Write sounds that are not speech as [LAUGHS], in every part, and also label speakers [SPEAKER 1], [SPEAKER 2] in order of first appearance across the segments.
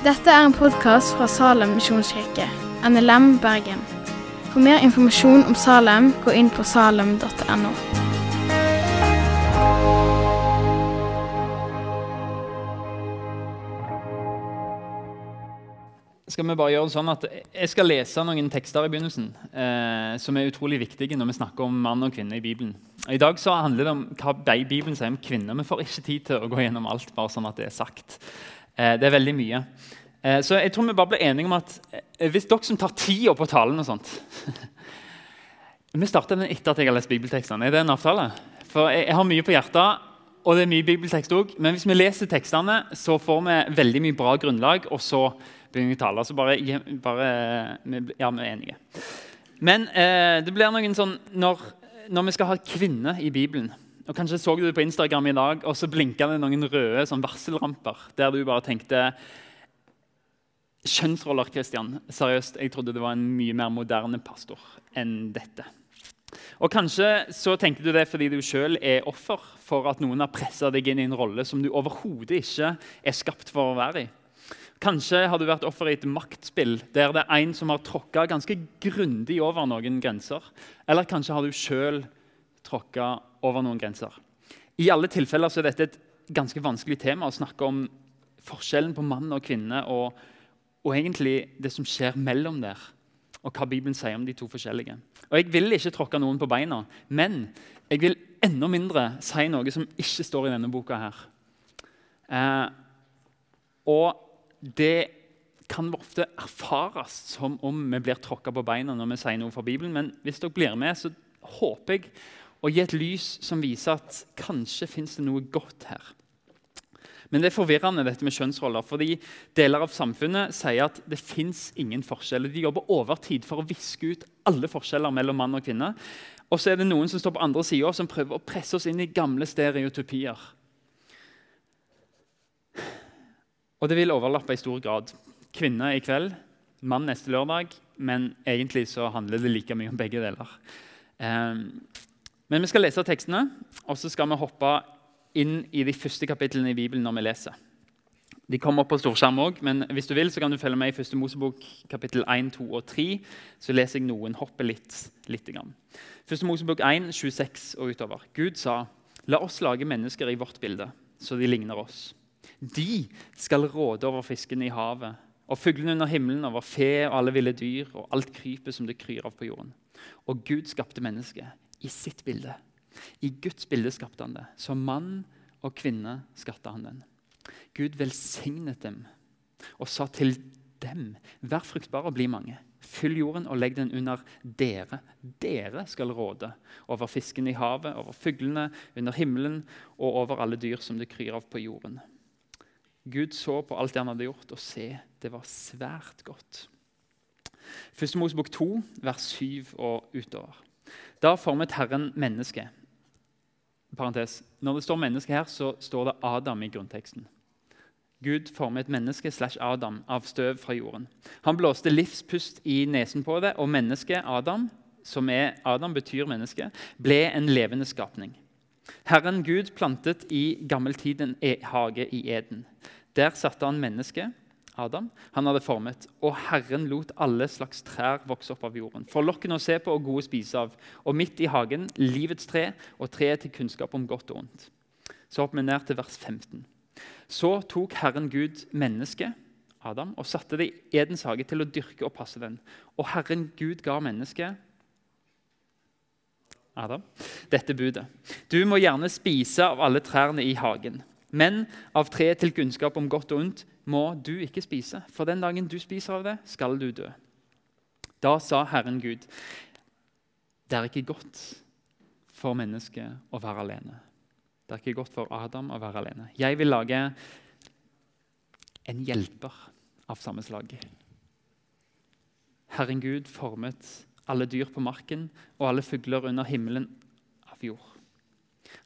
[SPEAKER 1] Dette er en podkast fra Salem misjonskirke, NLM Bergen. For mer informasjon om Salem, gå inn på salem.no.
[SPEAKER 2] skal vi bare gjøre det sånn at Jeg skal lese noen tekster i begynnelsen eh, som er utrolig viktige når vi snakker om mann og kvinne i Bibelen. I dag så handler det om hva Bibelen sier om kvinner. Vi får ikke tid til å gå gjennom alt. bare sånn at Det er sagt. Eh, det er veldig mye. Eh, så jeg tror vi bare blir enige om at eh, hvis dere som tar tida på talen og sånt [LAUGHS] Vi starter den etter at jeg har lest bibeltekstene. Er det en avtale? For jeg, har mye på hjertet, og det er mye bibeltekst òg. Men hvis vi leser tekstene, så får vi veldig mye bra grunnlag. og så begynner vi å tale. Så bare, bare Ja, vi er enige. Men eh, det blir noen sånn når, når, vi skal ha kvinner i Bibelen og Kanskje så du det på Instagram i dag, og så blinka det noen røde sånn varselramper. Der du bare tenkte Kjønnsroller, Christian. Seriøst, jeg trodde det var en mye mer moderne pastor enn dette. Og Kanskje så tenker du det fordi du sjøl er offer for at noen har pressa deg inn i en rolle som du overhodet ikke er skapt for å være i. Kanskje har du vært offer i et maktspill der det er en som har tråkka ganske grundig over noen grenser. Eller kanskje har du sjøl tråkka over noen grenser. I alle tilfeller er dette et ganske vanskelig tema å snakke om forskjellen på mann og kvinne og, og egentlig det som skjer mellom der, og hva Bibelen sier om de to forskjellige. Og Jeg vil ikke tråkke noen på beina, men jeg vil enda mindre si noe som ikke står i denne boka. her. Eh, og det kan ofte erfares som om vi blir tråkka på beina når vi sier noe fra Bibelen. Men hvis dere blir med, så håper jeg å gi et lys som viser at kanskje fins det noe godt her. Men det er forvirrende dette med kjønnsroller, fordi deler av samfunnet sier at det fins ingen forskjeller. De jobber overtid for å viske ut alle forskjeller mellom mann og kvinne. Og så er det noen som står på andre sida som prøver å presse oss inn i gamle stereotypier. Og det vil overlappe i stor grad. Kvinne i kveld, mann neste lørdag. Men egentlig så handler det like mye om begge deler. Um, men vi skal lese tekstene, og så skal vi hoppe inn i de første kapitlene i Bibelen når vi leser. De kommer opp på storskjerm òg, men hvis du vil, så kan du følge med i første Mosebok kapittel 1, 2 og 3. Så leser jeg noen hoppe litt. litt grann. Første Mosebok 1, 26 og utover. Gud sa, la oss lage mennesker i vårt bilde, så de ligner oss. De skal råde over fiskene i havet og fuglene under himmelen, over fe og alle ville dyr og alt krypet som det kryr av på jorden. Og Gud skapte mennesket i sitt bilde. I Guds bilde skapte han det. Som mann og kvinne skapte han den. Gud velsignet dem og sa til dem, vær fruktbare og bli mange. Fyll jorden og legg den under dere. Dere skal råde over fiskene i havet, over fuglene under himmelen og over alle dyr som det kryr av på jorden. Gud så på alt det han hadde gjort, og se, det var svært godt. Første Mosebok 2, vers 7 og utover. Da formet Herren mennesket. Parentes. Når det står 'menneske' her, så står det 'Adam' i grunnteksten. Gud formet menneske slash Adam av støv fra jorden. Han blåste livspust i nesen på det, og mennesket Adam, som er Adam betyr menneske, ble en levende skapning. Herren Gud plantet i gammeltid en e- hage i Eden. Der satte han mennesket, Adam, han hadde formet, og Herren lot alle slags trær vokse opp av jorden. Forlokkende å se på og gode å spise av. Og midt i hagen livets tre og treet til kunnskap om godt og ondt. Så hopper vi ned til vers 15. Så tok Herren Gud mennesket, Adam, og satte det i Edens hage til å dyrke og passe den. Og Herren Gud ga mennesket Adam, dette budet. Du må gjerne spise av alle trærne i hagen, men av treet til kunnskap om godt og ondt må du ikke spise, for den dagen du spiser av det, skal du dø. Da sa Herren Gud, det er ikke godt for mennesket å være alene. Det er ikke godt for Adam å være alene. Jeg vil lage en hjelper av samme slag. Herren Gud formet alle dyr på marken og alle fugler under himmelen av jord.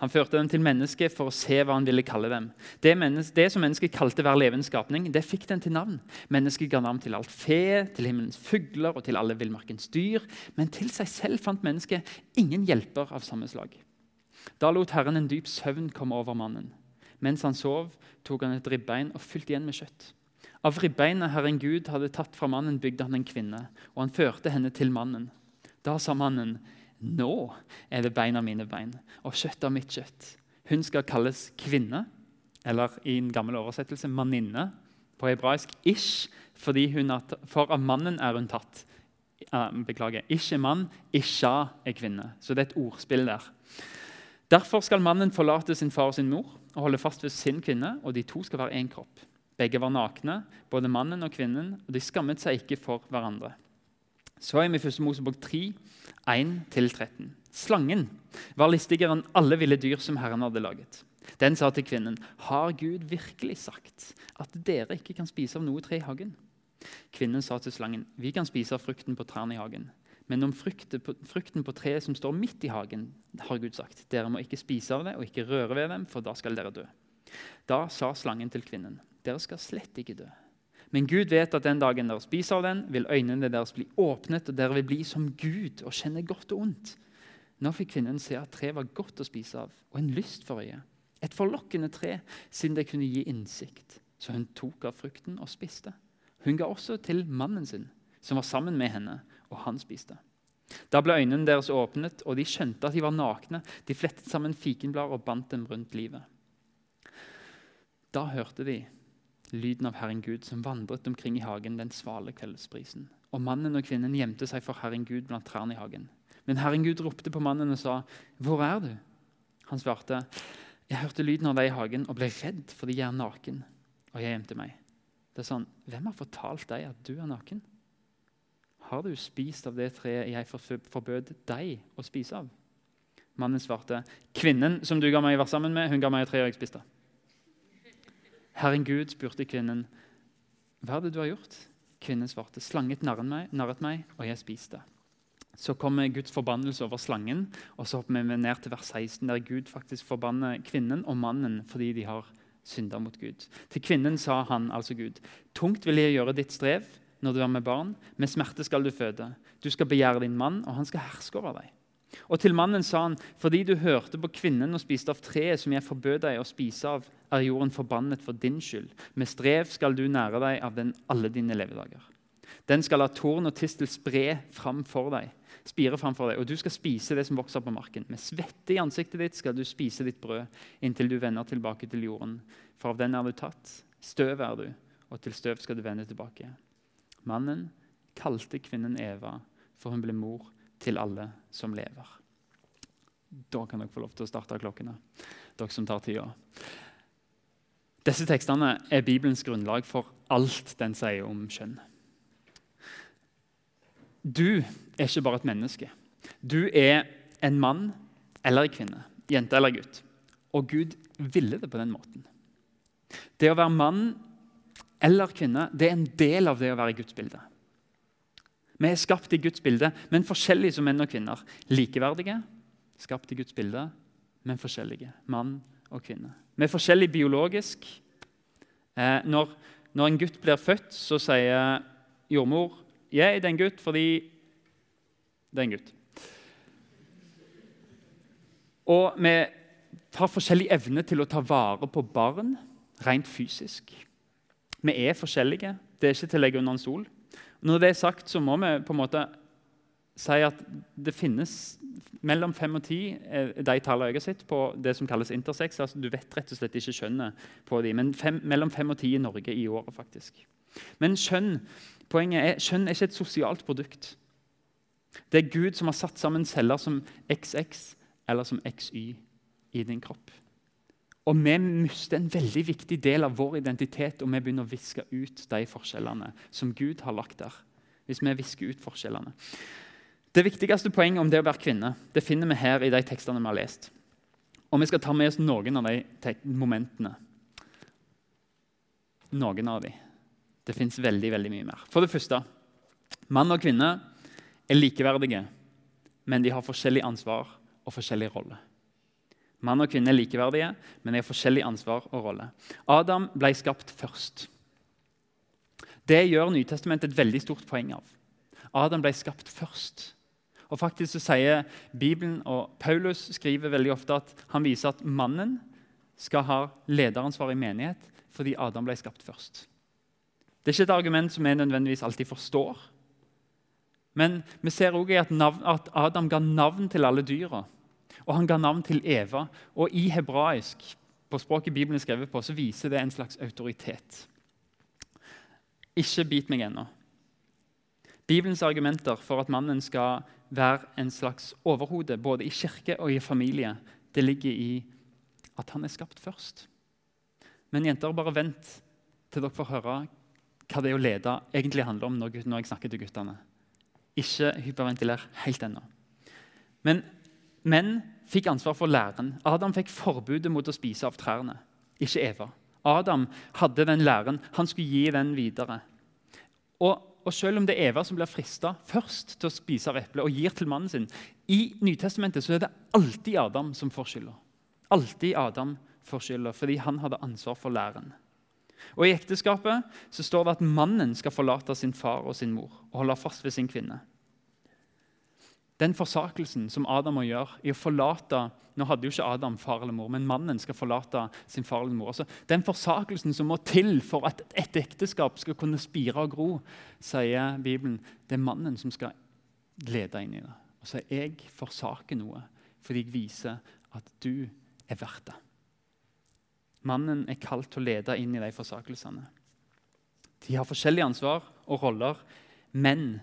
[SPEAKER 2] Han førte dem til mennesket for å se hva han ville kalle dem. Det, det som mennesket kalte hver levende skapning, det fikk den til navn. Mennesket ga navn til alt fe, til himmelens fugler og til alle villmarkens dyr. Men til seg selv fant mennesket ingen hjelper av samme slag. Da lot Herren en dyp søvn komme over mannen. Mens han sov, tok han et ribbein og fylte igjen med kjøtt. Av ribbeinet Herren Gud hadde tatt fra mannen, bygde han en kvinne, og han førte henne til mannen. Da sa mannen, nå er det bein av mine bein og kjøtt av mitt kjøtt. Hun skal kalles kvinne, eller i en gammel oversettelse manninne. På hebraisk ish, fordi hun er, for av mannen er hun tatt. Beklager. Ish er mann, isha er kvinne. Så det er et ordspill der. Derfor skal mannen forlate sin far og sin mor og holde fast ved sin kvinne, og de to skal være én kropp. Begge var nakne, både mannen og kvinnen, og de skammet seg ikke for hverandre. Så er vi i 1. Mosebok 3, 1-13. Slangen var listigere enn alle ville dyr som Herren hadde laget. Den sa til kvinnen, 'Har Gud virkelig sagt at dere ikke kan spise av noe tre i hagen?' Kvinnen sa til slangen, 'Vi kan spise av frukten på trærne i hagen.' Men om frukten på treet som står midt i hagen, har Gud sagt, 'Dere må ikke spise av det og ikke røre ved dem, for da skal dere dø.' Da sa slangen til kvinnen, 'Dere skal slett ikke dø.' Men Gud vet at den dagen dere spiser av den, vil øynene deres bli åpnet, og dere vil bli som Gud og kjenne godt og ondt. Nå fikk kvinnen se at treet var godt å spise av, og en lyst for øyet. Et forlokkende tre, siden det kunne gi innsikt. Så hun tok av frukten og spiste. Hun ga også til mannen sin, som var sammen med henne, og han spiste. Da ble øynene deres åpnet, og de skjønte at de var nakne. De flettet sammen fikenblader og bandt dem rundt livet. Da hørte de lyden av Herren Gud som vandret omkring i hagen den svale kveldsprisen. Og mannen og kvinnen gjemte seg for Herren Gud blant trærne i hagen. Men Herren Gud ropte på mannen og sa, 'Hvor er du?' Han svarte, 'Jeg hørte lyden av deg i hagen og ble redd fordi jeg er naken.' Og jeg gjemte meg. Det er sånn, 'Hvem har fortalt deg at du er naken?' 'Har du spist av det treet jeg forbød deg å spise av?' Mannen svarte, 'Kvinnen som du ga meg være sammen med, hun ga meg et tre, og jeg spiste.' Herren Gud spurte kvinnen, 'Hva er det du har gjort?' Kvinnen svarte, 'Slanget narret meg, og jeg spiste.' Så kommer Guds forbannelse over slangen, og så hopper vi ned til vers 16, der Gud faktisk forbanner kvinnen og mannen fordi de har synda mot Gud. Til kvinnen sa han, altså Gud, 'Tungt vil jeg gjøre ditt strev når du er med barn. Med smerte skal du føde. Du skal begjære din mann, og han skal herske over deg.' Og til mannen sa han, 'Fordi du hørte på kvinnen og spiste av treet som jeg forbød deg å spise av, er jorden forbannet for din skyld. Med strev skal du nære deg av den alle dine levedager.' Den skal la torn og tistel spre fram for deg, spire framfor deg, og du skal spise det som vokser på marken. Med svette i ansiktet ditt skal du spise ditt brød inntil du vender tilbake til jorden. For av den er du tatt, støv er du, og til støv skal du vende tilbake. Mannen kalte kvinnen Eva, for hun ble mor til alle som lever. Da kan dere få lov til å starte klokkene, dere som tar tida. Disse tekstene er Bibelens grunnlag for alt den sier om kjønn. Du er ikke bare et menneske. Du er en mann eller en kvinne, jente eller gutt. Og Gud ville det på den måten. Det å være mann eller kvinne det er en del av det å være i Guds bilde. Vi er skapt i Guds bilde, men forskjellige som menn og kvinner. Likeverdige, skapt i Guds bilde, men forskjellige. Mann og kvinne. Vi er forskjellige biologisk. Eh, når, når, en gutt blir født, så sier jordmor «Jeg er en gutt fordi det er en gutt. Og vi har forskjellig evne til å ta vare på barn rent fysisk. Vi er forskjellige. Det er ikke til å legge under en stol. Når det er sagt, så må vi på en måte si at det finnes mellom fem og ti de tallene jeg har sett på det som kalles intersex. altså Du vet rett og slett ikke kjønnet på de, men fem, mellom fem og ti i Norge i året. faktisk. Men skjønn, poenget er, skjønn er ikke et sosialt produkt. Det er Gud som har satt sammen celler som XX eller som XY i din kropp. Og vi mister en veldig viktig del av vår identitet og vi begynner å viske ut de forskjellene som Gud har lagt der. Hvis vi visker ut forskjellene. Det viktigste poenget om det å være kvinne det finner vi her i de tekstene vi har lest. Og Vi skal ta med oss noen av de momentene. Noen av de. Det fins veldig veldig mye mer. For det første mann og kvinne er likeverdige, men de har forskjellig ansvar og forskjellig rolle. Mann og kvinne er likeverdige, men de har forskjellig ansvar og rolle. Adam ble skapt først. Det gjør Nytestamentet et veldig stort poeng av. Adam ble skapt først. Og faktisk så sier Bibelen, og Paulus skriver veldig ofte at han viser at mannen skal ha lederansvar i menighet fordi Adam ble skapt først. Det er ikke et argument som vi nødvendigvis alltid forstår. Men vi ser også at, at Adam ga navn til alle dyra. Og han ga navn til Eva. Og i hebraisk, på språket Bibelen er skrevet på, så viser det en slags autoritet. Ikke bit meg ennå. Bibelens argumenter for at mannen skal være en slags overhode, både i kirke og i familie, det ligger i at han er skapt først. Men jenter, bare vent til dere får høre hva det å lede egentlig handler om når jeg snakker til guttene. Ikke hyperventiler helt ennå. Men menn fikk ansvar for læren. Adam fikk forbudet mot å spise av trærne, ikke Eva. Adam hadde den læren. Han skulle gi den videre. Og, og Selv om det er Eva som blir frista først til å spise av eplet og gir til mannen sin, i Nytestamentet så er det alltid Adam som får skylda. Alltid Adam får skylda, fordi han hadde ansvar for læren. Og I ekteskapet så står det at mannen skal forlate sin far og sin mor og holde fast ved sin kvinne. Den forsakelsen som Adam må gjøre i å forlate Nå hadde jo ikke Adam far eller mor, men mannen skal forlate sin far eller mor. Altså, den forsakelsen som må til for at et ekteskap skal kunne spire og gro, sier Bibelen, det er mannen som skal lede inn i det. Og så jeg forsaker noe fordi jeg viser at du er verdt det. Mannen er kalt til å lede inn i de forsakelsene. De har forskjellige ansvar og roller, men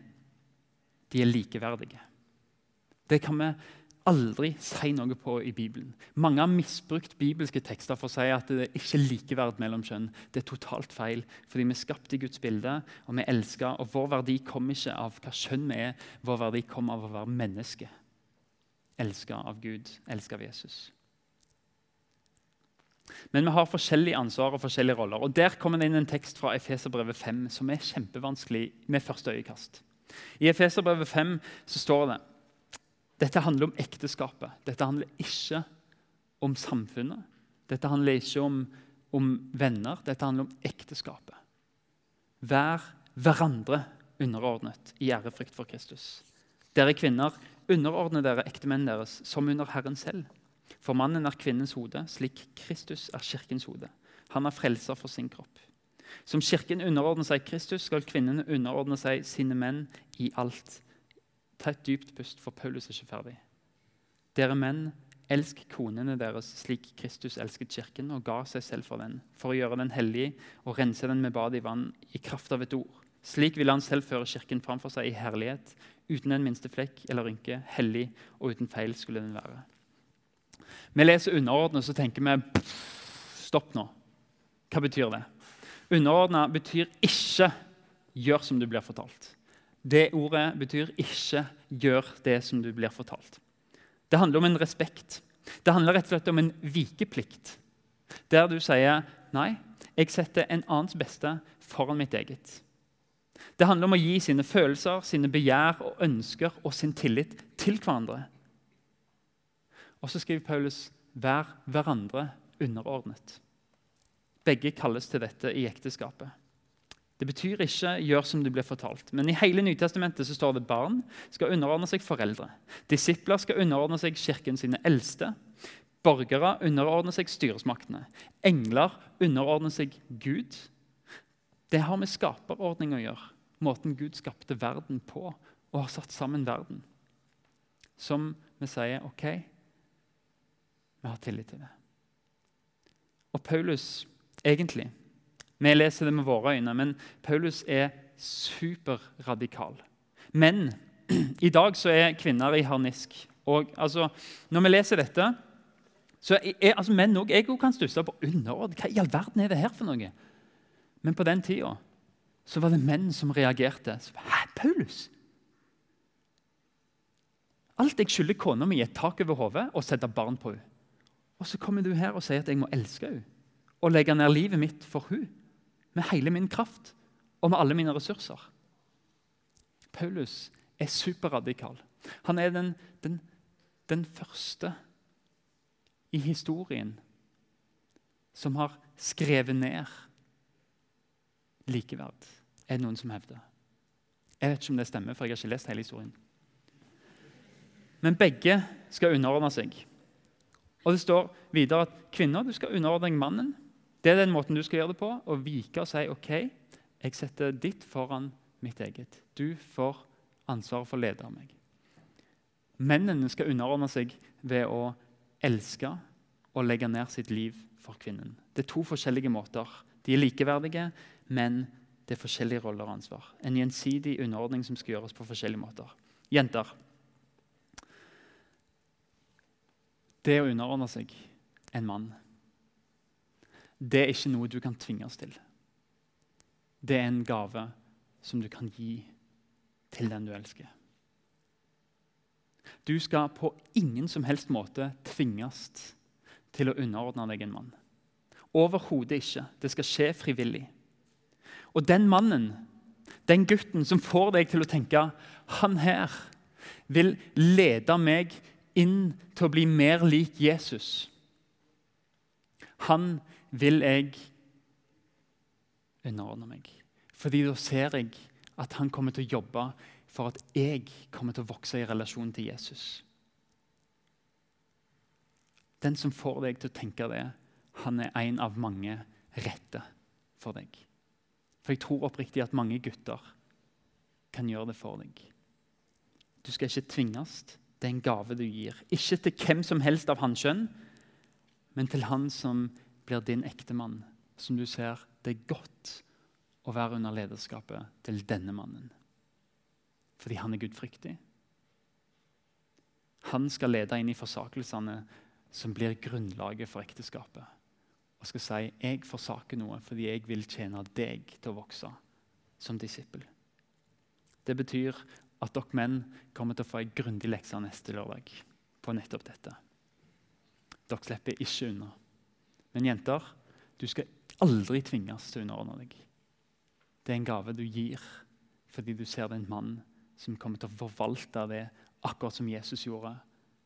[SPEAKER 2] de er likeverdige. Det kan vi aldri si noe på i Bibelen. Mange har misbrukt bibelske tekster for å si at det ikke er likeverd mellom kjønn. Det er totalt feil, fordi vi er skapt i Guds bilde, og vi elsker. Og vår verdi kommer ikke av hva kjønn vi er, vår verdi kommer av å være menneske. Elska av Gud, elska av Jesus. Men vi har forskjellig ansvar og forskjellige roller. Og Der kommer det inn en tekst fra Efeserbrevet 5 som er kjempevanskelig med første øyekast. I Efeserbrevet 5 så står det dette handler om ekteskapet. Dette handler ikke om samfunnet. Dette handler ikke om, om venner. Dette handler om ekteskapet. Vær hverandre underordnet i ærefrykt for Kristus. Dere kvinner, underordne dere ektemennene deres som under Herren selv. For mannen er kvinnens hode, slik Kristus er kirkens hode. Han er frelser for sin kropp. Som kirken underordner seg Kristus, skal kvinnene underordne seg sine menn i alt. Ta et dypt pust, for Paulus er ikke ferdig. Dere menn, elsk konene deres slik Kristus elsket kirken og ga seg selv for den, for å gjøre den hellig og rense den med bad i vann i kraft av et ord. Slik vil han selv føre kirken framfor seg i herlighet, uten en minste flekk eller rynke, hellig og uten feil skulle den være. Vi leser underordnet, så tenker vi Stopp nå. Hva betyr det? Underordna betyr ikke 'gjør som du blir fortalt'. Det ordet betyr ikke 'gjør det som du blir fortalt'. Det handler om en respekt. Det handler rett og slett om en vikeplikt. Der du sier 'nei, jeg setter en annens beste foran mitt eget'. Det handler om å gi sine følelser, sine begjær og ønsker og sin tillit til hverandre. Og så skriver Paulus 'vær hverandre underordnet'. Begge kalles til dette i ekteskapet. Det betyr ikke 'gjør som det blir fortalt'. Men i hele Nytestamentet så står det barn skal underordne seg foreldre. Disipler skal underordne seg kirken sine eldste. Borgere underordner seg styresmaktene. Engler underordner seg Gud. Det har med skaperordning å gjøre. Måten Gud skapte verden på og har satt sammen verden. Som vi sier OK, vi har tillit til det. Og Paulus, egentlig Vi leser det med våre øyne, men Paulus er superradikal. Men [CLEARS THROAT] i dag så er kvinner i harnisk. Og altså, Når vi leser dette, så er altså, menn òg Jeg kan stusse på underord. Hva i all verden er det her for noe? Men på den tida så var det menn som reagerte. Hæ, Paulus? Alt jeg skylder kona mi, er tak over hodet og sette barn på henne. Og så kommer du her og sier at jeg må elske henne og legge ned livet mitt for henne. Med hele min kraft og med alle mine ressurser. Paulus er superradikal. Han er den, den, den første i historien som har skrevet ned likeverd. Er det noen som hevder? Jeg vet ikke om det stemmer, for jeg har ikke lest hele historien. Men begge skal underordne seg. Og Det står videre at kvinner du skal underordne mannen. Det er den måten du skal gjøre det på. Å vike og si OK, Jeg setter ditt foran mitt eget. Du får ansvaret for å lede meg. Mennene skal underordne seg ved å elske og legge ned sitt liv for kvinnen. Det er to forskjellige måter. De er likeverdige, men det er forskjellige roller og ansvar. En gjensidig underordning som skal gjøres på forskjellige måter. Jenter. Det å underordne seg en mann, det er ikke noe du kan tvinges til. Det er en gave som du kan gi til den du elsker. Du skal på ingen som helst måte tvinges til å underordne deg en mann. Overhodet ikke. Det skal skje frivillig. Og den mannen, den gutten som får deg til å tenke han her vil lede meg inn til å bli mer lik Jesus. Han vil jeg underordne meg. Fordi da ser jeg at han kommer til å jobbe for at jeg kommer til å vokse i relasjon til Jesus. Den som får deg til å tenke det, han er en av mange rette for deg. For jeg tror oppriktig at mange gutter kan gjøre det for deg. Du skal ikke tvinges. Det er en gave du gir. Ikke til hvem som helst av hans kjønn, men til han som blir din ektemann, som du ser det er godt å være under lederskapet til denne mannen. Fordi han er gudfryktig. Han skal lede inn i forsakelsene som blir grunnlaget for ekteskapet. Og skal si jeg forsaker noe fordi jeg vil tjene deg til å vokse som disippel. Det betyr at dere menn kommer til å få en grundig lekse neste lørdag på nettopp dette. Dere slipper ikke unna. Men jenter, du skal aldri tvinges til å underordne deg. Det er en gave du gir fordi du ser det er en mann som kommer til å forvalte det akkurat som Jesus gjorde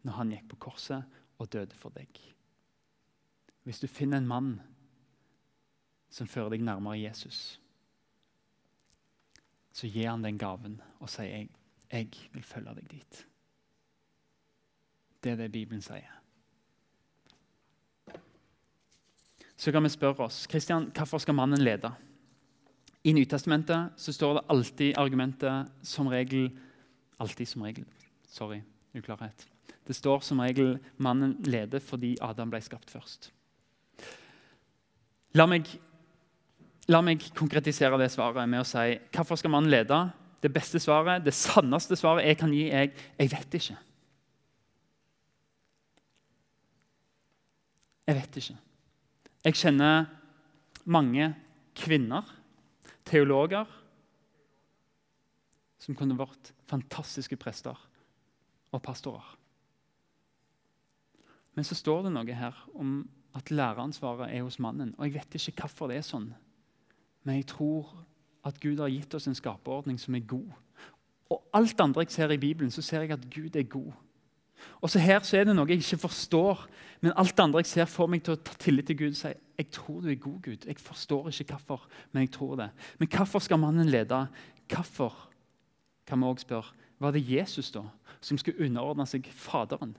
[SPEAKER 2] når han gikk på korset og døde for deg. Hvis du finner en mann som fører deg nærmere Jesus, så gir han den gaven og sier jeg, vil følge deg dit'. Det er det Bibelen sier. Så kan vi spørre oss Kristian, hvorfor skal mannen lede. I Nytestamentet så står det alltid argumentet som regel Alltid som regel. Sorry, uklarhet. Det står som regel mannen leder fordi Adam ble skapt først. La meg, la meg konkretisere det svaret med å si hvorfor skal mannen lede? det beste svaret, det sanneste svaret jeg kan gi, er jeg vet ikke. Jeg vet ikke. Jeg kjenner mange kvinner, teologer, som kunne vært fantastiske prester og pastorer. Men så står det noe her om at læreransvaret er hos mannen. Og Jeg vet ikke hvorfor det er sånn, men jeg tror at Gud har gitt oss en skaperordning som er god. Og alt andre jeg ser i Bibelen, så ser jeg at Gud er god. Og så Her så er det noe jeg ikke forstår, men alt det andre jeg ser, får meg til å ta tillit til Gud og si jeg tror du er god, Gud. Jeg forstår ikke hvorfor, men jeg tror det. Men hvorfor skal mannen lede? Hvorfor, kan vi også spørre, var det Jesus da, som skulle underordne seg Faderen?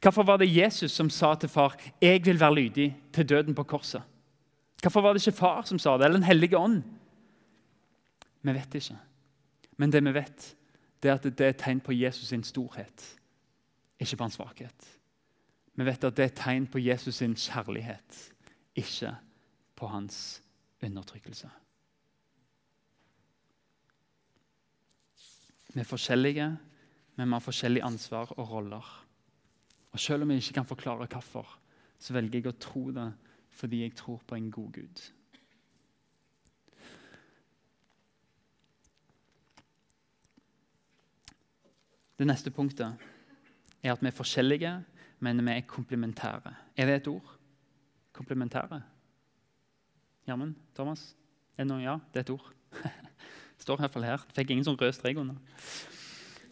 [SPEAKER 2] Hvorfor var det Jesus som sa til far jeg vil være lydig til døden på korset? Hvorfor var det ikke far som sa det, eller Den hellige ånd? Vi vet ikke. Men det vi vet, det er at det er et tegn på Jesus sin storhet, ikke på hans svakhet. Vi vet at det er et tegn på Jesus sin kjærlighet, ikke på hans undertrykkelse. Vi er forskjellige, men vi har forskjellig ansvar og roller. Og Selv om jeg ikke kan forklare hvorfor, så velger jeg å tro det fordi jeg tror på en god Gud. Det neste punktet er at vi er forskjellige, men vi er komplementære. Er det et ord? Komplementære? Gjermund? Thomas? Er det noe? Ja, det er et ord. [LAUGHS] Står i hvert fall her. Fikk ingen sånn rød strek under.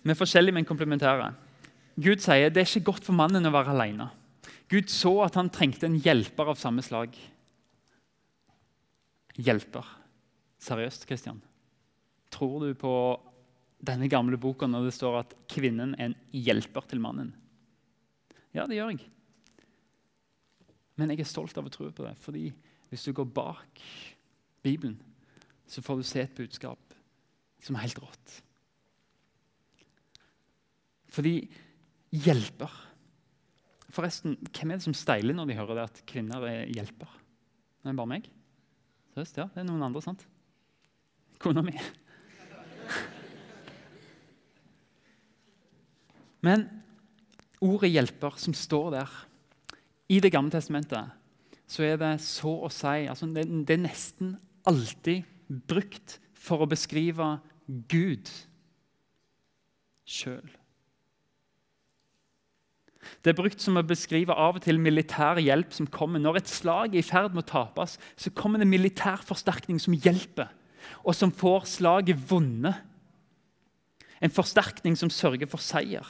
[SPEAKER 2] Vi er forskjellige, men komplementære. Gud sier det er ikke godt for mannen å være alene. Gud så at han trengte en hjelper av samme slag. Hjelper. Seriøst, Kristian? Tror du på denne gamle boka når det står at kvinnen er en hjelper til mannen. Ja, det gjør jeg. Men jeg er stolt av å tro på det. fordi hvis du går bak Bibelen, så får du se et budskap som er helt rått. Fordi hjelper Forresten, hvem er det som steiler når de hører det at kvinner er hjelper? Det er bare meg? Seriøst? Ja, det er noen andre, sant? Kona mi. [LAUGHS] Men ordet 'hjelper', som står der i Det gamle testamentet, så er det så å si altså det, det, er nesten alltid brukt for å beskrive Gud sjøl. Det er brukt som å beskrive av og til militær hjelp som kommer. Når et slag er i ferd med å tapes, så kommer det militær forsterkning som hjelper, og som får slaget vunnet. En forsterkning som sørger for seier.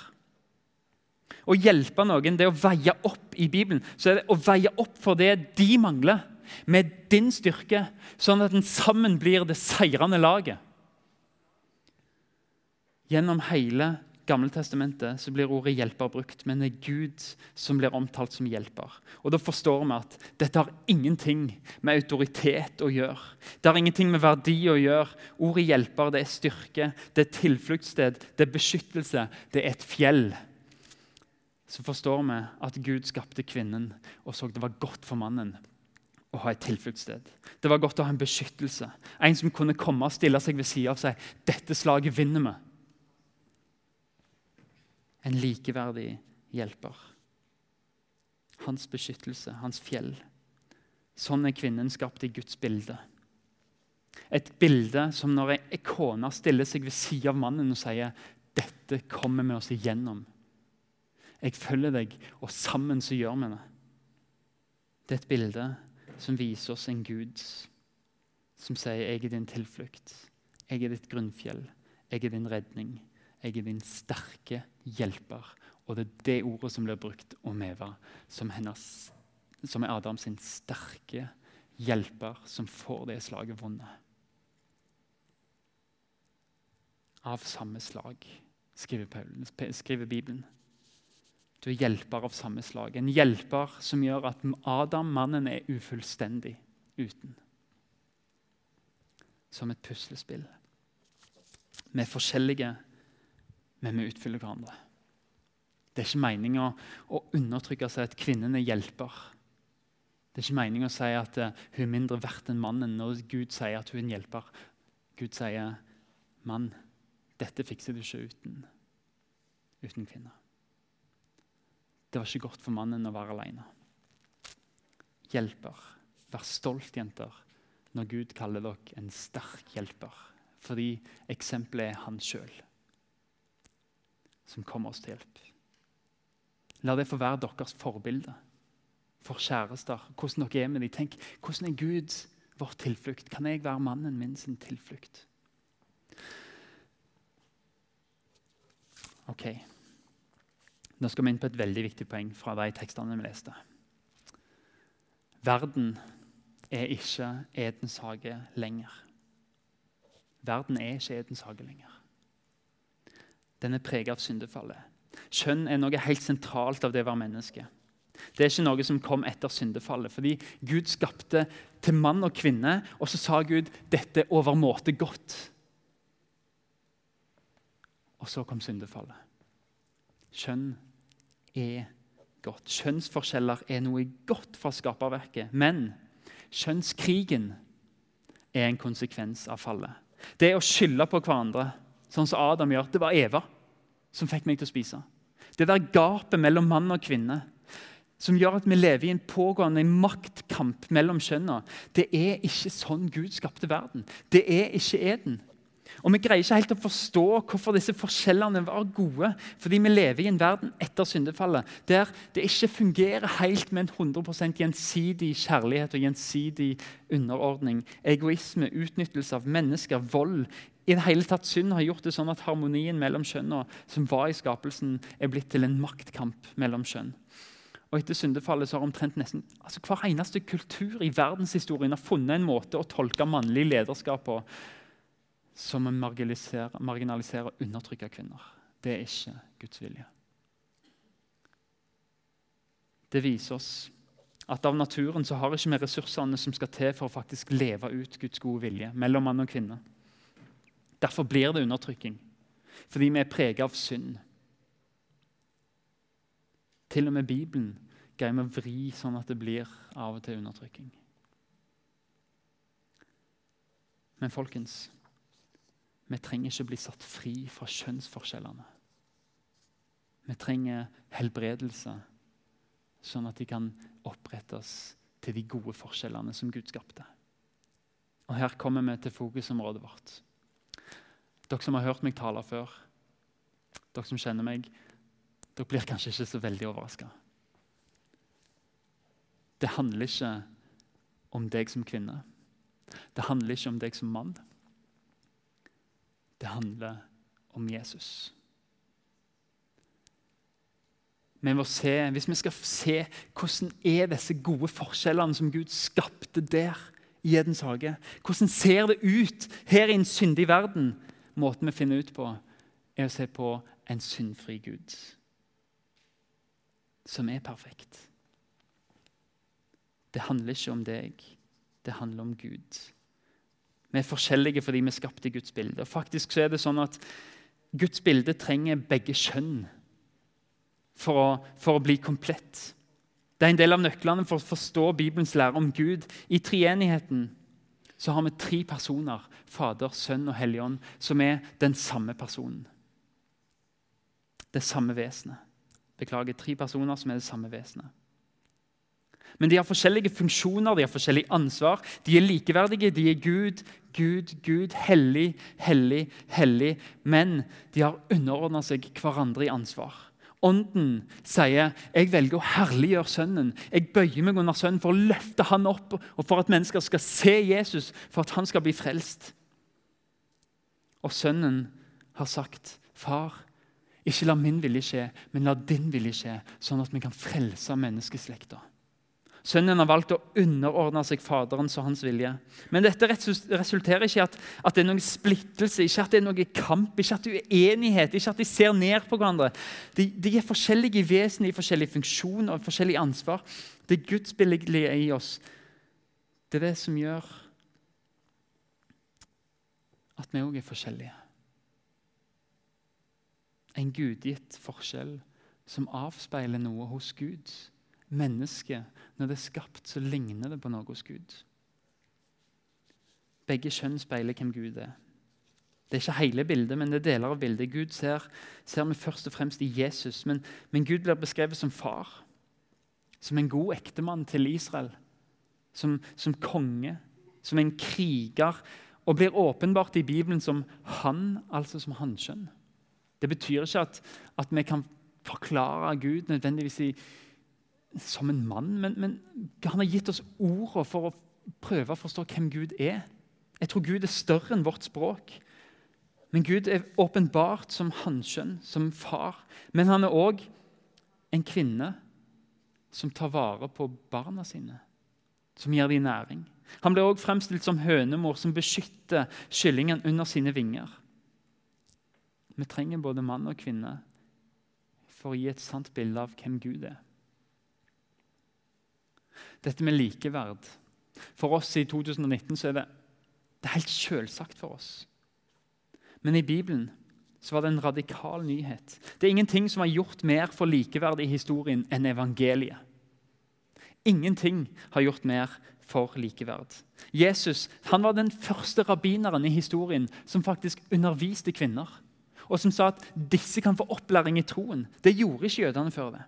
[SPEAKER 2] Å hjelpe noen det å veie opp i Bibelen. Så er det å veie opp for det de mangler, med din styrke, sånn at den sammen blir det seirende laget. Gjennom hele Gammeltestamentet blir ordet 'hjelper' brukt, men det er Gud som blir omtalt som hjelper. Og Da forstår vi at dette har ingenting med autoritet å gjøre. Det har ingenting med verdi å gjøre. Ordet 'hjelper' det er styrke, det er tilfluktssted, det er beskyttelse, det er et fjell så forstår vi at Gud skapte kvinnen og så det var godt for mannen å ha et tilfluktssted. Det var godt å ha en beskyttelse. En som kunne komme og stille seg ved siden av seg. 'Dette slaget vinner vi.' En likeverdig hjelper. Hans beskyttelse, hans fjell. Sånn er kvinnen skapt i Guds bilde. Et bilde som når ei kone stiller seg ved siden av mannen og sier 'Dette kommer vi oss igjennom'. Jeg følger deg, og sammen så gjør vi det. Det er et bilde som viser oss en Gud som sier 'Jeg er din tilflukt'. 'Jeg er ditt grunnfjell'. 'Jeg er din redning'. 'Jeg er din sterke hjelper'. Og det er det ordet som blir brukt om Eva, som, hennes, som er Adams sin sterke hjelper, som får det slaget vunnet. Av samme slag, skriver, Paul, skriver Bibelen. Du er hjelper av samme slag. En hjelper som gjør at Adam, mannen, er ufullstendig uten. Som et puslespill. Vi er forskjellige, men vi utfyller hverandre. Det er ikke meninga å undertrykke seg at kvinnen er hjelper. Det er ikke meninga å si at uh, hun er mindre verdt enn mannen når Gud sier at hun er en hjelper. Gud sier, 'Mann, dette fikser du ikke uten, uten kvinner'. Det var ikke godt for mannen å være alene. Hjelper. Vær stolt, jenter, når Gud kaller dere en sterk hjelper. Fordi eksempelet er han sjøl som kommer oss til hjelp. La det få være deres forbilde for kjærester. Hvordan dere er med dem. Tenk, hvordan er Gud vår tilflukt? Kan jeg være mannen min sin tilflukt? Ok. Nå skal vi inn på et veldig viktig poeng fra de tekstene vi leste. Verden er ikke Edens hage lenger. Verden er ikke Edens hage lenger. Den er preget av syndefallet. Kjønn er noe helt sentralt av det å være menneske. Det er ikke noe som kom etter syndefallet. Fordi Gud skapte til mann og kvinne, og så sa Gud dette er overmåte godt. Og så kom syndefallet. Kjønn er godt. Kjønnsforskjeller er noe godt fra skaperverket. Men kjønnskrigen er en konsekvens av fallet. Det å skylde på hverandre, sånn som Adam gjør. Det var Eva som fikk meg til å spise. Det der gapet mellom mann og kvinne som gjør at vi lever i en pågående maktkamp mellom kjønnene. Det er ikke sånn Gud skapte verden. Det er ikke Eden. Og Vi greier ikke helt å forstå hvorfor disse forskjellene var gode. Fordi vi lever i en verden etter syndefallet der det ikke fungerer helt med en 100% gjensidig kjærlighet og gjensidig underordning. Egoisme, utnyttelse av mennesker, vold. I det hele tatt Synd har gjort det sånn at harmonien mellom kjønnene som var i skapelsen, er blitt til en maktkamp mellom kjønn. Og Etter syndefallet så har omtrent nesten altså hver eneste kultur i verdenshistorien har funnet en måte å tolke mannlig lederskap på som å marginalisere, marginalisere og undertrykke kvinner. Det er ikke Guds vilje. Det viser oss at av naturen så har ikke vi ressursene som skal til for å faktisk leve ut Guds gode vilje mellom mann og kvinne. Derfor blir det undertrykking, fordi vi er preget av synd. Til og med Bibelen greier vi å vri sånn at det blir av og til undertrykking. Men folkens, vi trenger ikke bli satt fri fra kjønnsforskjellene. Vi trenger helbredelse, sånn at de kan opprettes til de gode forskjellene som Gud skapte. Og Her kommer vi til fokusområdet vårt. Dere som har hørt meg tale før, dere som kjenner meg, dere blir kanskje ikke så veldig overraska. Det handler ikke om deg som kvinne. Det handler ikke om deg som mann. Det handler om Jesus. Men hvis vi skal se hvordan er disse gode forskjellene som Gud skapte der i Edens hage Hvordan ser det ut her i en syndig verden? Måten vi finner ut på, er å se på en syndfri Gud som er perfekt. Det handler ikke om deg, det handler om Gud. Vi er forskjellige fordi vi er skapt i Guds bilde. Og faktisk så er det sånn at Guds bilde trenger begge kjønn for å, for å bli komplett. Det er en del av nøklene for å forstå Bibelens lære om Gud. I treenigheten så har vi tre personer, Fader, Sønn og Helligånd, som er den samme personen. Det samme vesenet. Beklager, tre personer som er det samme vesenet. Men de har forskjellige funksjoner, de har forskjellig ansvar. De er likeverdige. De er Gud, Gud, Gud, hellig, hellig, hellig. Men de har underordna seg hverandre i ansvar. Ånden sier jeg velger å herliggjøre Sønnen. Jeg bøyer meg under Sønnen for å løfte han opp og for at mennesker skal se Jesus, for at han skal bli frelst. Og Sønnen har sagt, 'Far, ikke la min vilje skje, men la din vilje skje', sånn at vi kan frelse menneskeslekta. Sønnen har valgt å underordne seg Faderens og hans vilje. Men dette resulterer ikke i at, at, det er noen splittelse, ikke at det er noen kamp, ikke at det er uenighet, ikke at de ser ned på hverandre. De, de er forskjellige vesen, i forskjellig funksjon og forskjellig ansvar. Det gudsbillige i oss, det er det som gjør at vi òg er forskjellige. En gudgitt forskjell som avspeiler noe hos Gud menneske, når det er skapt, så ligner det på noe hos Gud. Begge kjønn speiler hvem Gud er. Det er ikke hele bildet, men det er deler av bildet. Gud ser, ser vi først og fremst i Jesus, men, men, Gud blir beskrevet som far. Som en god ektemann til Israel. Som, som konge. Som en kriger. Og blir åpenbart i Bibelen som han, altså som hanskjønn. Det betyr ikke at, at vi kan forklare Gud nødvendigvis i, som en mann, men, men han har gitt oss ordene for å prøve å forstå hvem Gud er. Jeg tror Gud er større enn vårt språk. Men Gud er åpenbart som hanskjønn, som far. Men han er òg en kvinne som tar vare på barna sine, som gir dem næring. Han blir òg fremstilt som hønemor som beskytter kyllingen under sine vinger. Vi trenger både mann og kvinne for å gi et sant bilde av hvem Gud er. Dette med likeverd. For oss i 2019 så er det, det er helt selvsagt for oss. Men i Bibelen så var det en radikal nyhet. Det er ingenting som har gjort mer for likeverd i historien enn evangeliet. Ingenting har gjort mer for likeverd. Jesus han var den første rabbineren i historien som faktisk underviste kvinner. Og som sa at disse kan få opplæring i troen. Det gjorde ikke jødene før det.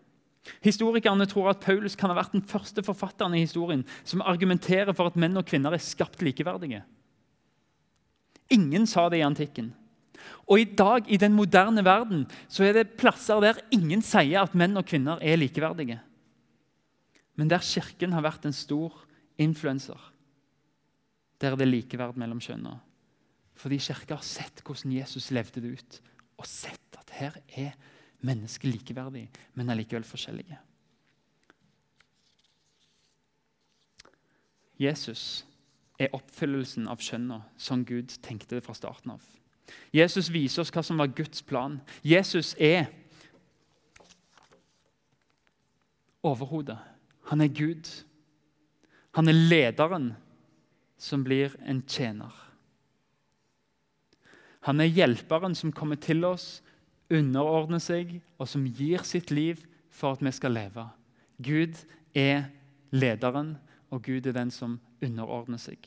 [SPEAKER 2] Historikerne tror at Paulus kan ha vært den første forfatteren i historien som argumenterer for at menn og kvinner er skapt likeverdige. Ingen sa det i antikken. Og i dag, i den moderne verden, så er det plasser der ingen sier at menn og kvinner er likeverdige. Men der Kirken har vært en stor influenser, der er det likeverd mellom kjønnene. Fordi Kirka har sett hvordan Jesus levde det ut, og sett at her er mennesker likeverdige, men allikevel forskjellige. Jesus er oppfyllelsen av skjønna som Gud tenkte det fra starten av. Jesus viser oss hva som var Guds plan. Jesus er overhodet. Han er Gud. Han er lederen som blir en tjener. Han er hjelperen som kommer til oss, underordner seg og som gir sitt liv for at vi skal leve. Gud er lederen, og Gud er den som underordner seg.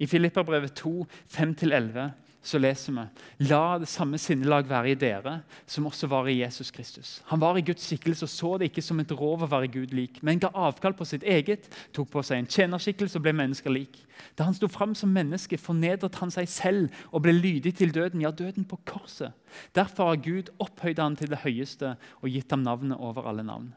[SPEAKER 2] I Filipperbrevet 2, 5-11 så leser vi La det samme sinnelag være i dere som også var i Jesus Kristus. Han var i Guds skikkelse og så det ikke som et rov å være Gud lik, men ga avkall på sitt eget, tok på seg en tjenerskikkelse og ble mennesker lik. Da han sto fram som menneske, fornedret han seg selv og ble lydig til døden, ja, døden på korset. Derfor har Gud opphøyd han til det høyeste og gitt ham navnet over alle navn.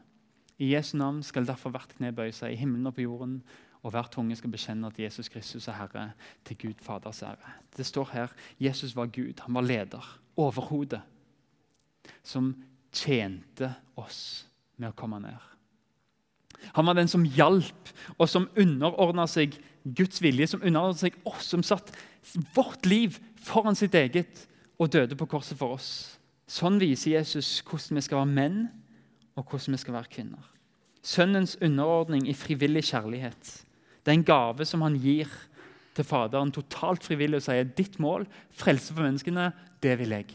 [SPEAKER 2] I Jesu navn skal derfor hvert kne bøye seg, i himmelen og på jorden, og hver tunge skal bekjenne at Jesus Kristus er Herre, til Gud Faders ære. Det står her Jesus var Gud, han var leder, overhodet, som tjente oss med å komme ned. Han var den som hjalp, og som underordna seg Guds vilje, som underordna seg oss, som satt vårt liv foran sitt eget og døde på korset for oss. Sånn viser Jesus hvordan vi skal være menn, og hvordan vi skal være kvinner. Sønnens underordning i frivillig kjærlighet. Det er en gave som han gir til Faderen totalt frivillig og sier ditt mål, frelse for menneskene, det vil jeg.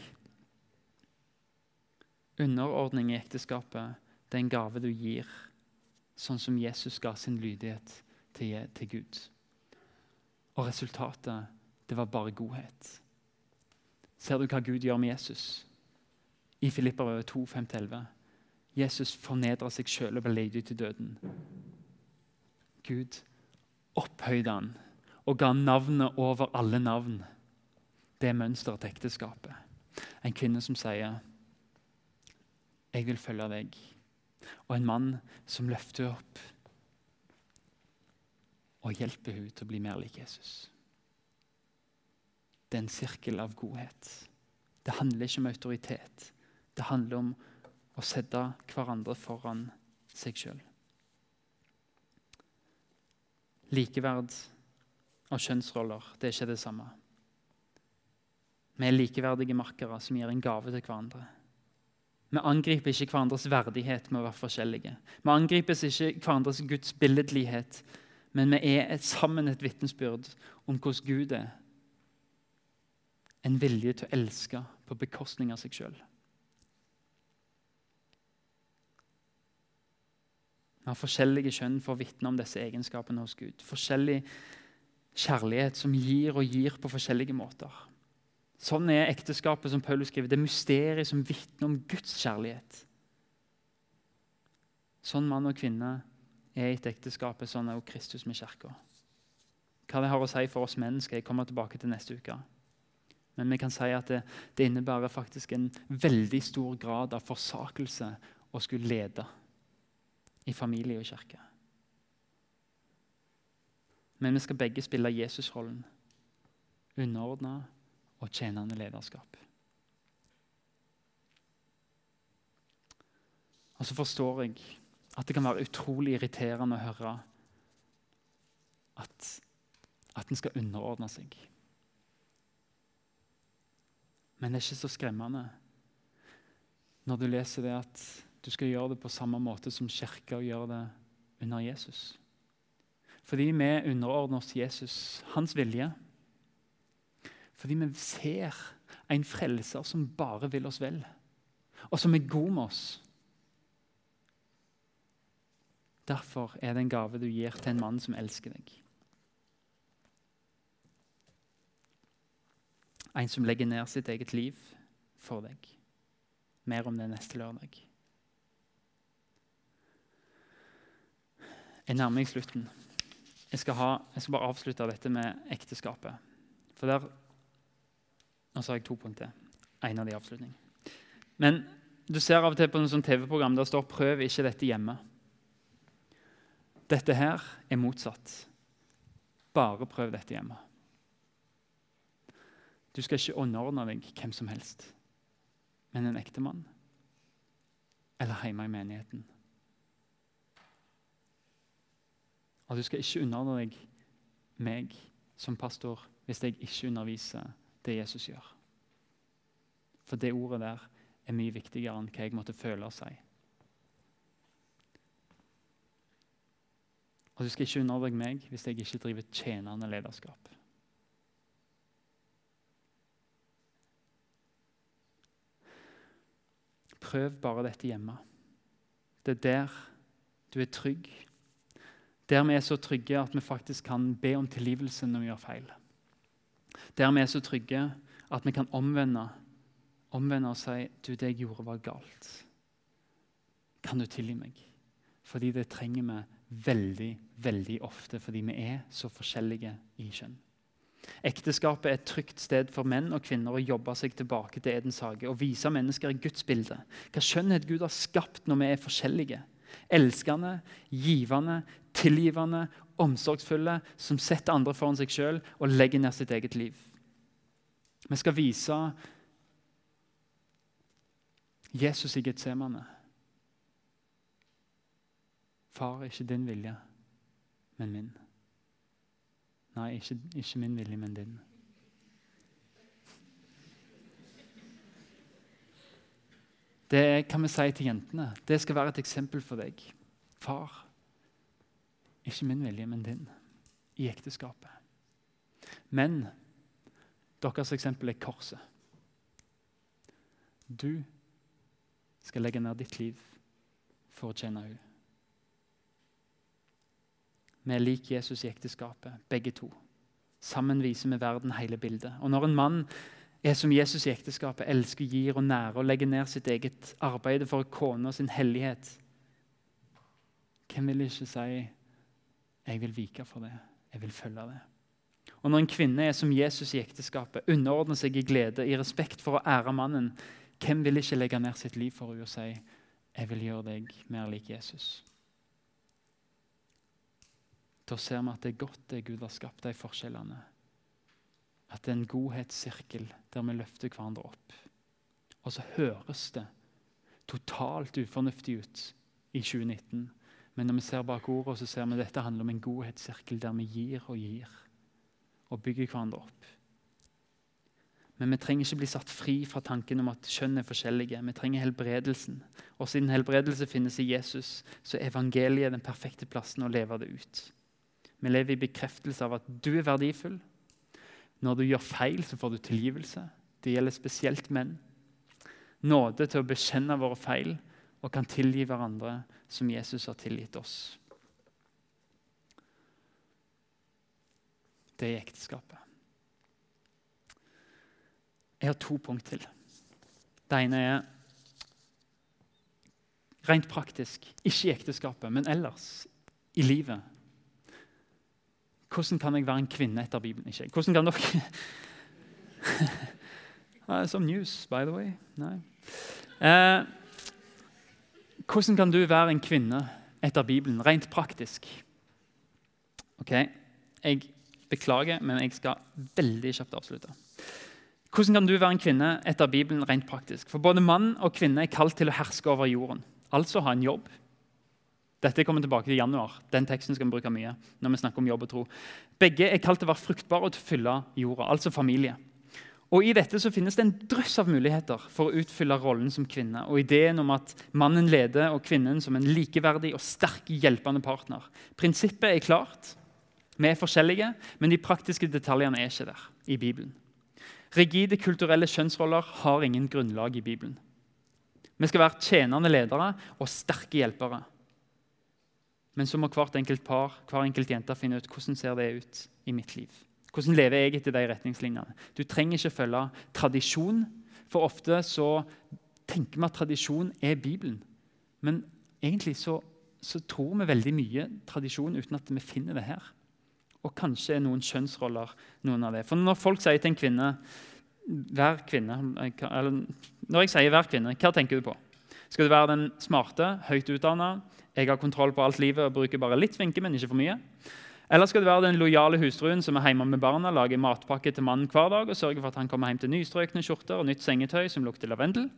[SPEAKER 2] Underordning i ekteskapet det er en gave du gir, sånn som Jesus ga sin lydighet til, til Gud. Og resultatet, det var bare godhet. Ser du hva Gud gjør med Jesus? I Filipper 2, 5-11. Jesus fornedrer seg sjøl og ble ledig til døden. Gud opphøyde han og ga navnet over alle navn. Det er mønsteret til ekteskapet. En kvinne som sier 'Jeg vil følge deg', og en mann som løfter opp og hjelper henne til å bli mer lik Jesus. Det er en sirkel av godhet. Det handler ikke om autoritet. Det handler om å sette hverandre foran seg sjøl. Likeverd av kjønnsroller det er ikke det samme. Vi er likeverdige makkere som gir en gave til hverandre. Vi angriper ikke hverandres verdighet med å være forskjellige. Vi angripes ikke hverandres Guds billedlighet, men vi er et, sammen et vitnesbyrd om hvordan Gud er. En vilje til å elske på bekostning av seg sjøl. Vi har forskjellige kjønn for å vitne om disse egenskapene hos Gud. Forskjellig kjærlighet som gir og gir på forskjellige måter. Sånn er ekteskapet som Paulus skriver. Det er mysteriet som vitner om Guds kjærlighet. Sånn mann og kvinne er et ekteskapet, sånn er også Kristus med kirka. Hva det har å si for oss menn, skal jeg komme tilbake til neste uke. Men vi kan si at det, det innebærer faktisk en veldig stor grad av forsakelse å skulle lede i familie og kirke. Men vi skal begge spille Jesusrollen. Underordna og tjenende lederskap. Og så forstår jeg at det kan være utrolig irriterende å høre at, at en skal underordne seg. Men det er ikke så skremmende når du leser det at du skal gjøre det på samme måte som kirka gjør det under Jesus. Fordi vi underordner oss Jesus, hans vilje. Fordi vi ser en frelser som bare vil oss vel, og som er god med oss. Derfor er det en gave du gir til en mann som elsker deg. En som legger ned sitt eget liv for deg. Mer om det neste lørdag. Jeg nærmer meg slutten. Jeg skal, ha, jeg skal, bare avslutte dette med ekteskapet. For der Nå sa jeg to punkter. En av de avslutning. Men du ser av og til på noen TV-program der står 'prøv ikke dette hjemme'. Dette her er motsatt. Bare prøv dette hjemme. Du skal ikke underordne deg hvem som helst, men en ektemann eller hjemme i menigheten. Og du skal ikke underordne deg meg som pastor hvis jeg ikke underviser det Jesus gjør. For det ordet der er mye viktigere enn hva jeg måtte føle og si. Og du skal ikke underordne meg hvis jeg ikke driver tjenende lederskap. Prøv bare dette hjemme. Det er der du er trygg. Der vi er så trygge at vi faktisk kan be om tilgivelse når vi gjør feil. Der vi er så trygge at vi kan omvende, omvende og si du, det jeg gjorde, var galt. Kan du tilgi meg? Fordi det trenger vi veldig, veldig ofte fordi vi er så forskjellige i kjønn. Ekteskapet er et trygt sted for menn og kvinner å jobbe seg tilbake til Edens hage og vise mennesker i Guds bilde. Hva skjønnhet Gud har skapt når vi er forskjellige. Elskende, givende, tilgivende, omsorgsfulle, som setter andre foran seg sjøl og legger ned sitt eget liv. Vi skal vise Jesus i Getsemane. Far, ikke din vilje, men min. Nei, ikke, ikke min vilje, men din. Det kan vi si til jentene. Det skal være et eksempel for deg. Far, ikke min vilje, men din. I ekteskapet. Men deres eksempel er korset. Du skal legge ned ditt liv for å tjene henne. Vi er lik Jesus i ekteskapet, begge to. Sammen viser vi verden hele bildet. Og Når en mann er som Jesus i ekteskapet, elsker, gir og nærer og legger ned sitt eget arbeid for kona sin hellighet Hvem vil ikke si 'jeg vil vike for det', 'jeg vil følge det'? Og Når en kvinne er som Jesus i ekteskapet, underordner seg i glede, i respekt for å ære mannen, hvem vil ikke legge ned sitt liv for henne og si 'jeg vil gjøre deg mer lik Jesus'? Da ser vi at det er godt det Gud har skapt, de forskjellene. At det er en godhetssirkel der vi løfter hverandre opp. Og så høres det totalt ufornuftig ut i 2019. Men når vi ser bak ordet, så ser vi at dette handler om en godhetssirkel der vi gir og gir. Og bygger hverandre opp. Men vi trenger ikke bli satt fri fra tanken om at kjønn er forskjellige. Vi trenger helbredelsen. Og siden helbredelse finnes i Jesus, så er evangeliet den perfekte plassen å leve det ut. Vi lever i bekreftelse av at du er verdifull. Når du gjør feil, så får du tilgivelse. Det gjelder spesielt menn. Nåde til å bekjenne våre feil og kan tilgi hverandre som Jesus har tilgitt oss. Det er ekteskapet. Jeg har to punkt til. Det ene er rent praktisk, ikke i ekteskapet, men ellers i livet. Hvordan kan jeg være en kvinne etter Bibelen? Ikke. Hvordan kan dere [LAUGHS] Som news, by the way. Nei. Eh, hvordan kan du være en kvinne etter Bibelen, rent praktisk? Ok, Jeg beklager, men jeg skal veldig kjapt avslutte. Hvordan kan du være en kvinne etter Bibelen rent praktisk? For Både mann og kvinne er kalt til å herske over jorden. Altså ha en jobb, dette kommer tilbake til januar. Den teksten skal vi bruke mye. når vi snakker om jobb og tro. Begge er kalt til å være fruktbare og til å fylle jorda, altså familie. Og I dette så finnes det en drøss av muligheter for å utfylle rollen som kvinne. Og ideen om at mannen leder og kvinnen som en likeverdig og sterk hjelpende partner. Prinsippet er klart. Vi er forskjellige, men de praktiske detaljene er ikke der i Bibelen. Rigide kulturelle kjønnsroller har ingen grunnlag i Bibelen. Vi skal være tjenende ledere og sterke hjelpere. Men så må hvert enkelt par hver enkelt jente finne ut hvordan ser det ut i mitt liv. Hvordan lever jeg etter de retningslinjene? Du trenger ikke følge tradisjon, for ofte så tenker vi at tradisjon er Bibelen. Men egentlig så, så tror vi veldig mye tradisjon uten at vi finner det her. Og kanskje er noen kjønnsroller noen av det. For når folk sier til en kvinne hver kvinne, eller Når jeg sier 'hver kvinne', hva tenker du på? Skal du være den smarte, høyt utdanna, jeg har kontroll på alt livet og bruker bare litt vinke, men ikke for mye? Eller skal du være den lojale hustruen som er hjemme med barna, lager matpakke til mannen hver dag og sørger for at han kommer hjem til nystrøkne skjorter og nytt sengetøy som lukter lavendel?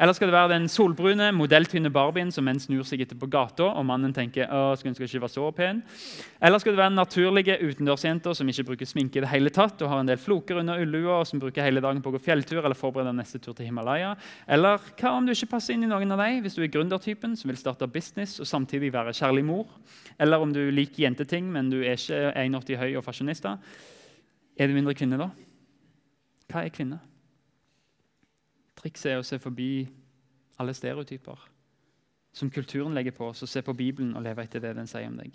[SPEAKER 2] Eller skal det være den solbrune, modelltynne barbien som menn snur seg etter på gata, og mannen tenker å, skal hun ikke være så pen? Eller skal det være den naturlige utendørsjenta som ikke bruker sminke i det hele tatt, og har en del floker under ullua, og som bruker hele dagen på å gå fjelltur eller forbereder neste tur til Himalaya? Eller hva om du ikke passer inn i noen av dem, hvis du er gründertypen som vil starte business og samtidig være kjærlig mor? Eller om du liker jenteting, men du er ikke 1,80 høy og fasjonister. Er du mindre kvinne da? Hva er kvinne? Trikset er å se forbi alle stereotyper som kulturen legger på oss, og se på Bibelen og leve etter det den sier om deg.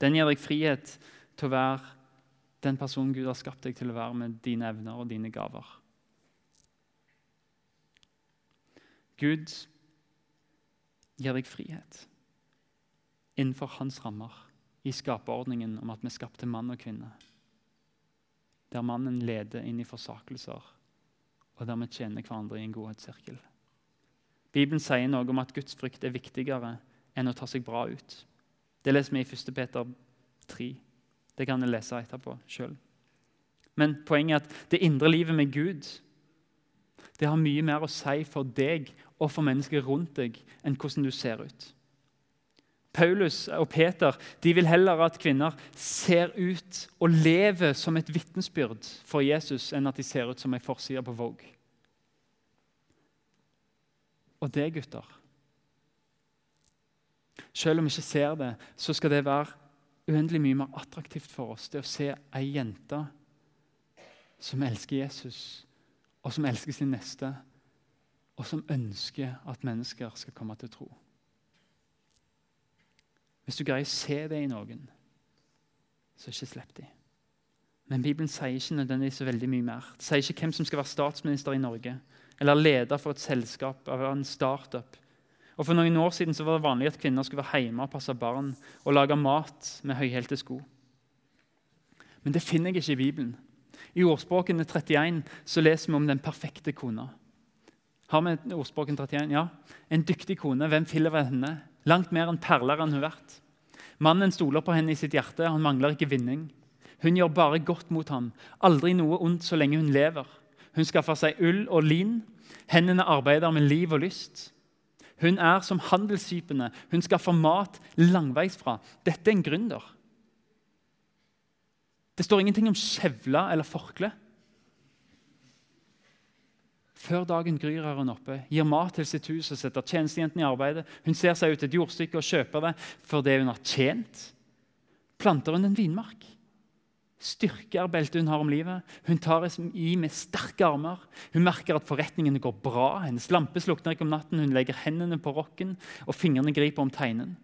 [SPEAKER 2] Den gir deg frihet til å være den personen Gud har skapt deg til å være med dine evner og dine gaver. Gud gir deg frihet innenfor hans rammer i skaperordningen om at vi skapte mann og kvinne. Der mannen leder inn i forsakelser og der vi tjener hverandre i en godhetssirkel. Bibelen sier noe om at Guds frykt er viktigere enn å ta seg bra ut. Det leser vi i 1. Peter 3. Det kan jeg lese etterpå sjøl. Men poenget er at det indre livet med Gud det har mye mer å si for deg og for mennesker rundt deg enn hvordan du ser ut. Paulus og Peter de vil heller at kvinner ser ut og lever som et vitnesbyrd for Jesus, enn at de ser ut som ei forside på Vogue. Og det, gutter Selv om vi ikke ser det, så skal det være uendelig mye mer attraktivt for oss det å se ei jente som elsker Jesus, og som elsker sin neste, og som ønsker at mennesker skal komme til tro. Hvis du greier å se det i noen, så ikke slipp dem. Men Bibelen sier ikke nødvendigvis så veldig mye mer. Det sier ikke hvem som skal være statsminister i Norge, eller leder for et selskap eller en startup. Og For noen år siden så var det vanlig at kvinner skulle være hjemme og passe barn og lage mat med høyhælte sko. Men det finner jeg ikke i Bibelen. I ordspråkene 31 så leser vi om den perfekte kona. Har vi ordspråken 31? Ja. En dyktig kone. Hvem ved henne? Langt mer enn perler enn hun vært. Mannen stoler på henne i sitt hjerte. Han mangler ikke vinning. Hun gjør bare godt mot ham. Aldri noe ondt så lenge hun lever. Hun skaffer seg ull og lin. Hendene arbeider med liv og lyst. Hun er som handelsskipene. Hun skaffer mat langveisfra. Dette er en gründer. Det står ingenting om skjevle eller forkle. Før dagen gryr er hun oppe, gir mat til sitt hus og setter tjenestejentene i arbeidet. Hun ser seg ut et jordstykke og kjøper det for det hun har tjent. Planter hun en vinmark? Styrker er beltet hun har om livet. Hun tar i med sterke armer. Hun merker at forretningene går bra. Hennes lampe slukner ikke om natten. Hun legger hendene på rokken, og fingrene griper om teinen.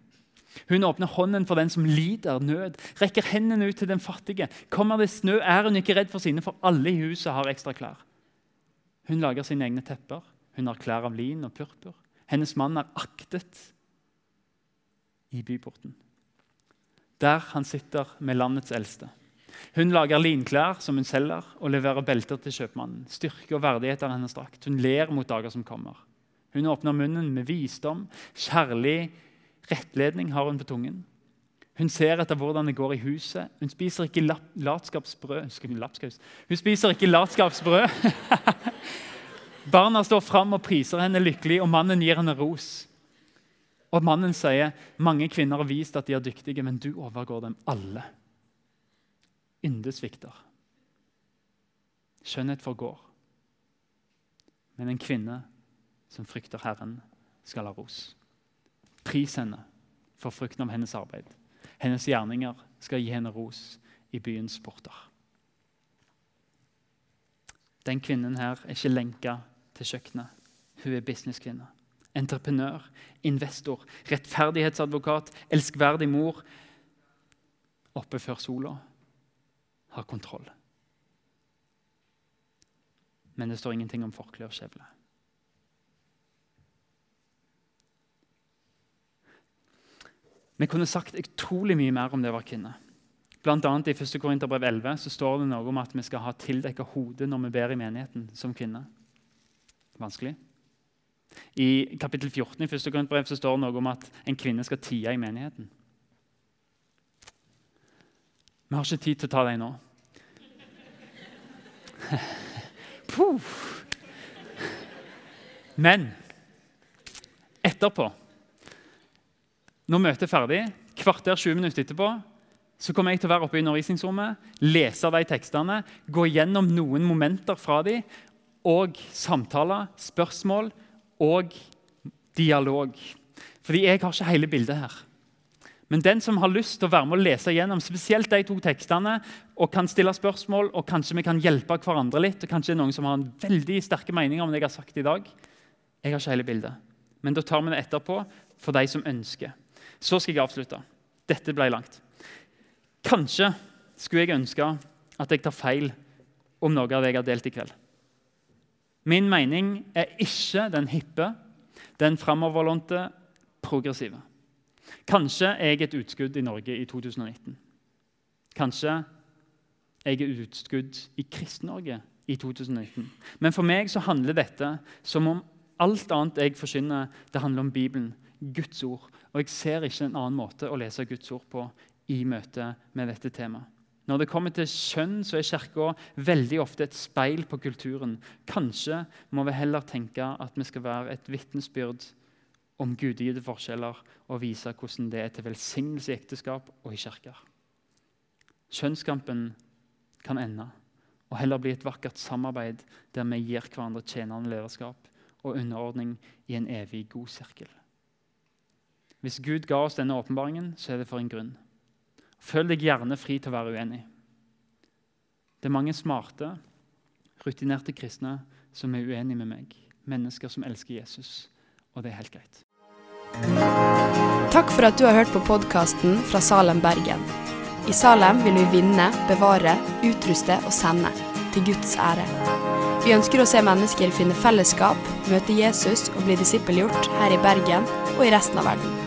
[SPEAKER 2] Hun åpner hånden for den som lider nød, rekker hendene ut til den fattige. Kommer det snø, er hun ikke redd for sine, for alle i huset har ekstra klær. Hun lager sine egne tepper. Hun har klær av lin og purpur. Hennes mann er aktet i byporten, der han sitter med landets eldste. Hun lager linklær som hun selger, og leverer belter til kjøpmannen. Styrke og verdighet er hennes drakt. Hun ler mot dager som kommer. Hun åpner munnen med visdom. Kjærlig rettledning har hun på tungen. Hun ser etter hvordan det går i huset. Hun spiser ikke latskapsbrød. Hun spiser ikke latskapsbrød. [LAUGHS] Barna står fram og priser henne lykkelig, og mannen gir henne ros. Og mannen sier, 'Mange kvinner har vist at de er dyktige, men du overgår dem alle.' Ynde svikter. Skjønnhet forgår. Men en kvinne som frykter Herren, skal ha ros. Pris henne for frukten av hennes arbeid. Hennes gjerninger skal gi henne ros i byens porter. Den kvinnen her er ikke lenka til kjøkkenet. Hun er businesskvinne. Entreprenør, investor, rettferdighetsadvokat, elskverdig mor. Oppe før sola. Har kontroll. Men det står ingenting om forkle og skjevle. Vi kunne sagt utrolig mye mer om det var kvinne. Blant annet I 1. Korinterbrev 11 så står det noe om at vi skal ha tildekka hode når vi ber i menigheten som kvinne. Vanskelig. I kapittel 14 i 1. Korinterbrev så står det noe om at en kvinne skal tie i menigheten. Vi har ikke tid til å ta dem nå. [LAUGHS] Puh. Men etterpå, når møtet er ferdig, kvarter 20 minutter etterpå, så kommer jeg til å være oppe i undervisningsrommet, lese de tekstene, gå gjennom noen momenter fra dem, og samtaler, spørsmål og dialog. Fordi jeg har ikke hele bildet her. Men den som har lyst til å være med å lese gjennom spesielt de to tekstene, og kan stille spørsmål, og kanskje vi kan hjelpe hverandre litt, og kanskje noen som har en veldig sterke meninger om det jeg har sagt i dag Jeg har ikke hele bildet. Men da tar vi det etterpå for de som ønsker. Så skal jeg avslutte. Dette ble langt. Kanskje skulle jeg ønske at jeg tar feil om noe av det jeg har delt i kveld. Min mening er ikke den hippe, den framoverlånte, progressive. Kanskje er jeg et utskudd i Norge i 2019. Kanskje jeg er utskudd i Kristen-Norge i 2019. Men for meg så handler dette som om alt annet jeg forsyner, det handler om Bibelen, Guds ord. Og jeg ser ikke en annen måte å lese Guds ord på i møte med dette temaet. Når det kommer til kjønn, så er Kirka veldig ofte et speil på kulturen. Kanskje må vi heller tenke at vi skal være et vitnesbyrd om gudgitte forskjeller og vise hvordan det er til velsignelse i ekteskap og i kirker. Kjønnskampen kan ende og heller bli et vakkert samarbeid der vi gir hverandre tjenende lederskap og underordning i en evig god sirkel. Hvis Gud ga oss denne åpenbaringen, så er det for en grunn. Følg deg gjerne fri til å være uenig. Det er mange smarte, rutinerte kristne som er uenige med meg. Mennesker som elsker Jesus. Og det er helt greit.
[SPEAKER 3] Takk for at du har hørt på podkasten fra Salem, Bergen. I Salem vil vi vinne, bevare, utruste og sende. Til Guds ære. Vi ønsker å se mennesker finne fellesskap, møte Jesus og bli disippelgjort her i Bergen og i resten av verden.